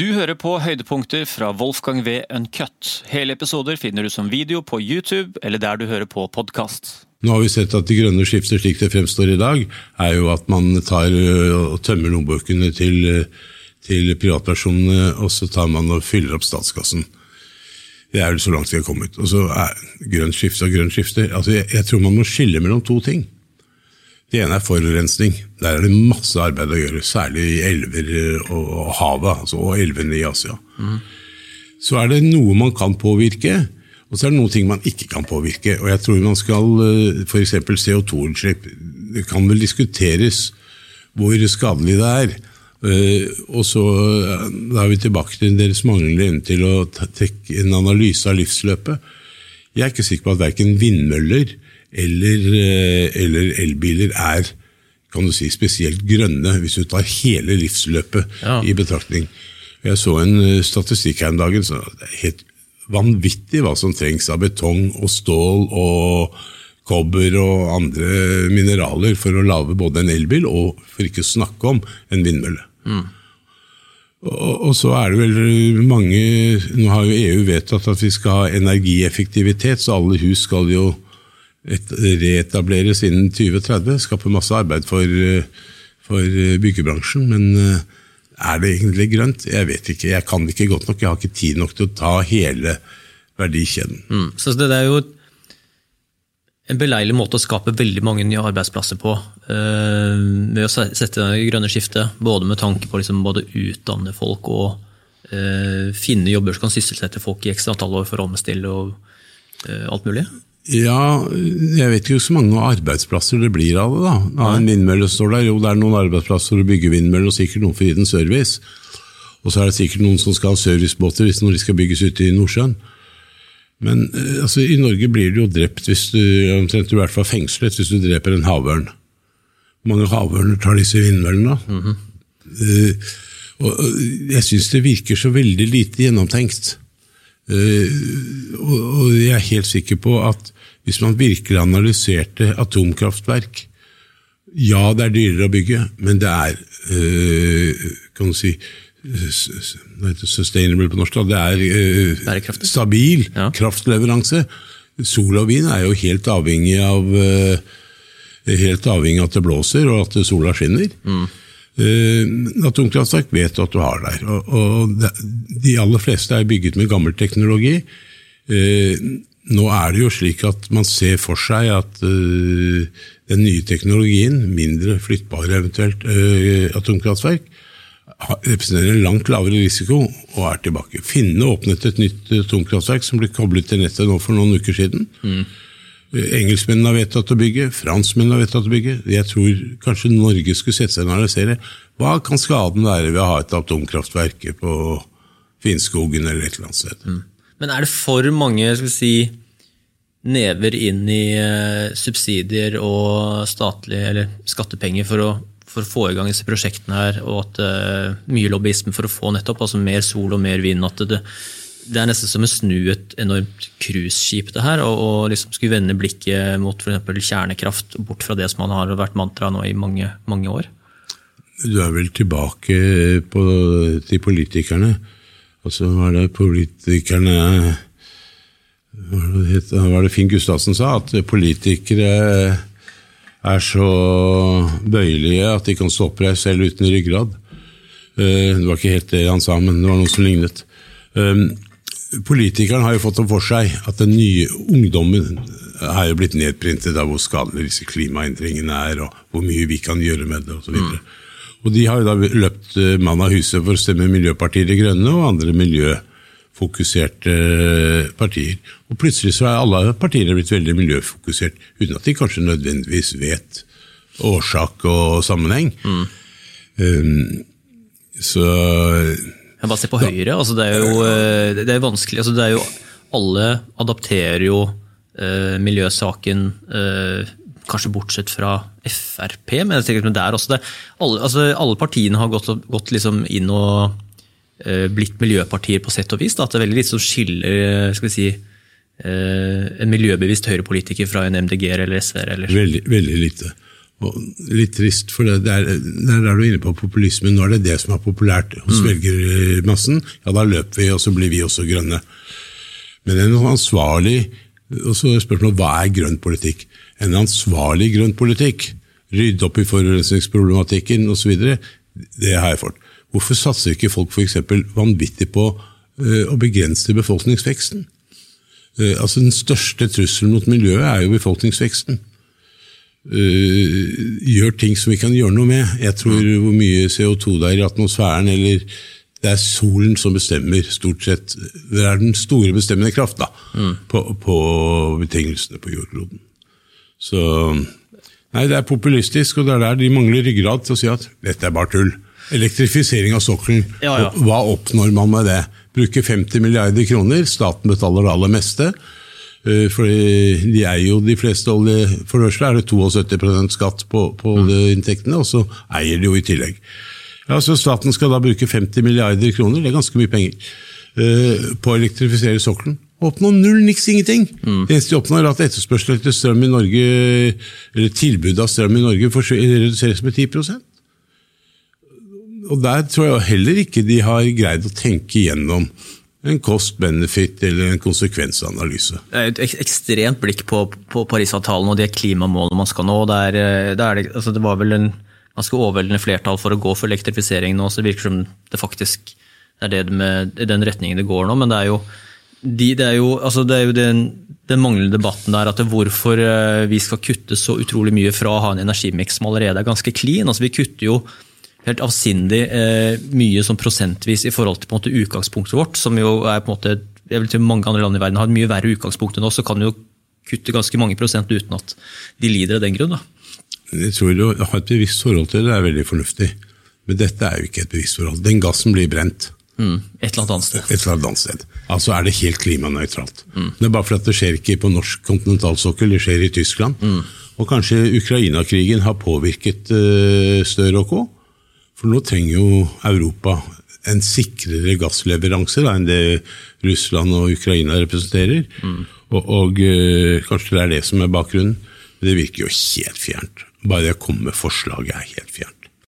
Du hører på høydepunkter fra Wolfgang V. Uncut. Hele episoder finner du som video på YouTube eller der du hører på podkast. Nå har vi sett at det grønne skiftet slik det fremstår i dag, er jo at man tar og tømmer lommebøkene til, til privatpersonene, og så tar man og fyller opp statskassen. Det er vel så langt vi har kommet. Og så er grønt skifte og grønt skifte altså jeg, jeg tror man må skille mellom to ting. Det ene er forurensning. Der er det masse arbeid å gjøre, særlig i elver og havet, altså, og elvene i Asia. Mm. Så er det noe man kan påvirke, og så er det noen ting man ikke kan påvirke. Og jeg tror man skal F.eks. CO2-utslipp. Det kan vel diskuteres hvor skadelig det er. Og så Da er vi tilbake til deres manglende evne til å trekke en analyse av livsløpet. Jeg er ikke sikker på at verken vindmøller eller, eller elbiler er kan du si, spesielt grønne, hvis du tar hele livsløpet ja. i betraktning. Jeg så en statistikk her om dagen. så det er helt vanvittig hva som trengs av betong og stål og kobber og andre mineraler for å lage både en elbil og for ikke å snakke om en vindmølle. Mm. Og, og, så er det vel mange Nå har jo EU vedtatt at vi skal ha energieffektivitet, så alle hus skal jo reetableres innen 2030. Skape masse arbeid for, for byggebransjen. Men eh, er det egentlig grønt? Jeg vet ikke. Jeg kan det ikke godt nok. Jeg har ikke tid nok til å ta hele verdikjeden. Mm. Så det er jo en beleilig måte å skape veldig mange nye arbeidsplasser på. Ved å sette det grønne skiftet, både med tanke på liksom både utdanne folk og finne jobber som kan sysselsette folk i ekstra antall år for å omstille og alt mulig. Ja, jeg vet ikke så mange arbeidsplasser det blir av det. da. Ja, en vindmølle står der. Jo, det er noen arbeidsplasser for å bygge vindmøller, og sikkert noen for å gi den service. Og så er det sikkert noen som skal ha servicebåter hvis når de skal bygges ute i Nordsjøen. Men eh, altså, i Norge blir du jo drept, hvis du, omtrent i hvert fall fengslet, hvis du dreper en havørn. Hvor mange havørner tar disse vindmøllene? Mm -hmm. uh, og, jeg syns det virker så veldig lite gjennomtenkt. Uh, og, jeg er helt sikker på at hvis man virkelig analyserte atomkraftverk Ja, det er dyrere å bygge, men det er øh, kan du si, sustainable på norsk, det er stabil ja. kraftleveranse. Sol og vind er jo helt avhengig av helt avhengig av at det blåser og at sola skinner. Mm. Uh, atomkraftverk vet du at du har der. Og, de aller fleste er bygget med gammel teknologi. Uh, nå er det jo slik at man ser for seg at uh, den nye teknologien, mindre flyttbare eventuelt atomkraftverk, representerer en langt lavere risiko og er tilbake. Finnene åpnet et nytt atomkraftverk som ble koblet til nettet nå for noen uker siden. Mm. Engelskmennene har vedtatt å bygge, franskmennene har vedtatt å bygge. Jeg tror kanskje Norge skulle sette seg og analysere hva kan skaden være ved å ha et atomkraftverk på Finnskogen eller et eller annet sted. Mm. Men er det for mange skal vi si, never inn i uh, subsidier og statlige eller skattepenger for å, for å, få i gang disse prosjektene her, og at uh, mye lobbyisme for å få nettopp altså mer sol og mer vind? at det, det er nesten som å snu et enormt cruiseskip, det her, og, og liksom skulle vende blikket mot f.eks. kjernekraft, bort fra det som har vært mantra nå i mange, mange år? Du er vel tilbake på, til politikerne og så var det politikerne Hva var det Finn Gustavsen sa? At politikere er så bøyelige at de kan stå oppreist selv uten ryggrad. Eh, det var ikke helt det han sa, men det var noe som lignet. Eh, politikerne har jo fått det for seg at den nye ungdommen har jo blitt nedprintet av hvor skadelige disse klimaendringene er, og hvor mye vi kan gjøre med det osv. Mm. Og de har jo da løpt eh, mann av huset for å stemme Miljøpartiet De Grønne og andre miljøfokuserte eh, partier. Og plutselig så er alle partiene blitt veldig miljøfokusert, uten at de kanskje nødvendigvis vet årsak og sammenheng. Mm. Um, så Jeg bare se på Høyre. Altså det, er jo, eh, det er vanskelig. Altså det er jo, alle adapterer jo eh, miljøsaken eh, kanskje bortsett fra Frp, men tenker der også det, alle, altså, alle partiene har gått, gått liksom inn og eh, blitt miljøpartier på sett og vis. Da, at det er veldig litt som skiller eh, skal vi si, uh, en miljøbevisst høyrepolitiker fra en MDG-er eller SV-er. Veldig, veldig lite. Og litt trist, for det, det, er, det er du inne på populismen. Nå er det det som er populært hos velgermassen. Ja, da løper vi, og så blir vi også grønne. Men en ansvarlig og så er spørsmålet hva er grønn politikk? En ansvarlig grønn politikk, rydde opp i forurensningsproblematikken osv., det har jeg fått. Hvorfor satser ikke folk f.eks. vanvittig på uh, å begrense befolkningsveksten? Uh, altså Den største trusselen mot miljøet er jo befolkningsveksten. Uh, gjør ting som vi kan gjøre noe med. Jeg tror hvor mye CO2 det er i atmosfæren, eller det er solen som bestemmer, stort sett. Det er den store bestemmende kraft da, mm. på, på, betingelsene på jordkloden. Så Nei, det er populistisk, og det er der de mangler ryggrad til å si at dette er bare tull. Elektrifisering av sokkelen, ja, ja. hva oppnår man med det? Bruke 50 milliarder kroner, staten betaler det aller meste. Eh, for de eier jo de fleste olje... For det første er det 72% skatt på, på mm. oljeinntektene, og så eier de jo i tillegg. Ja, så Staten skal da bruke 50 milliarder kroner, det er ganske mye penger, eh, på å elektrifisere sokkelen. Oppnå null, niks, ingenting! Mm. Det eneste de oppnår, er at etterspørselen etter strøm i Norge, eller tilbudet av strøm i Norge reduseres med 10% Og Der tror jeg heller ikke de har greid å tenke igjennom en cost-benefit eller en konsekvensanalyse. Det er et ekstremt blikk på, på Parisavtalen og de klimamålene man skal nå. Det, er, eh, det, er, altså det var vel en ganske overveldende flertall for å gå for elektrifisering nå, så det virker som det faktisk er det med, den retningen det går nå. Men det er jo, de, det er jo, altså det er jo den, den, manglende debatten der at hvorfor eh, vi skal kutte så utrolig mye fra å ha en energimiks som allerede er ganske clean. altså Vi kutter jo helt avsindig eh, mye sånn prosentvis i forhold til på en måte utgangspunktet vårt, som jo er på en måte jeg vil si Mange andre land i verden har et mye verre utgangspunkt enn oss, så kan jo kutte ganske mange prosent uten at de lider av den grunn. da. Jeg tror å ha et bevisst forhold til det er veldig fornuftig. Men dette er jo ikke et bevisst forhold. Den gassen blir brent. Mm, et eller annet sted. Et eller annet sted. Altså er det helt klimanøytralt. Mm. Det er bare fordi det skjer ikke på norsk kontinentalsokkel, det skjer i Tyskland. Mm. Og kanskje Ukraina-krigen har påvirket uh, Støre og co. For nå trenger jo Europa en sikrere gassleveranse da, enn det Russland og Ukraina representerer. Mm. Og, og uh, kanskje det er det som er bakgrunnen. Men det virker jo helt fjernt. Bare det å komme med forslaget er helt fjernt.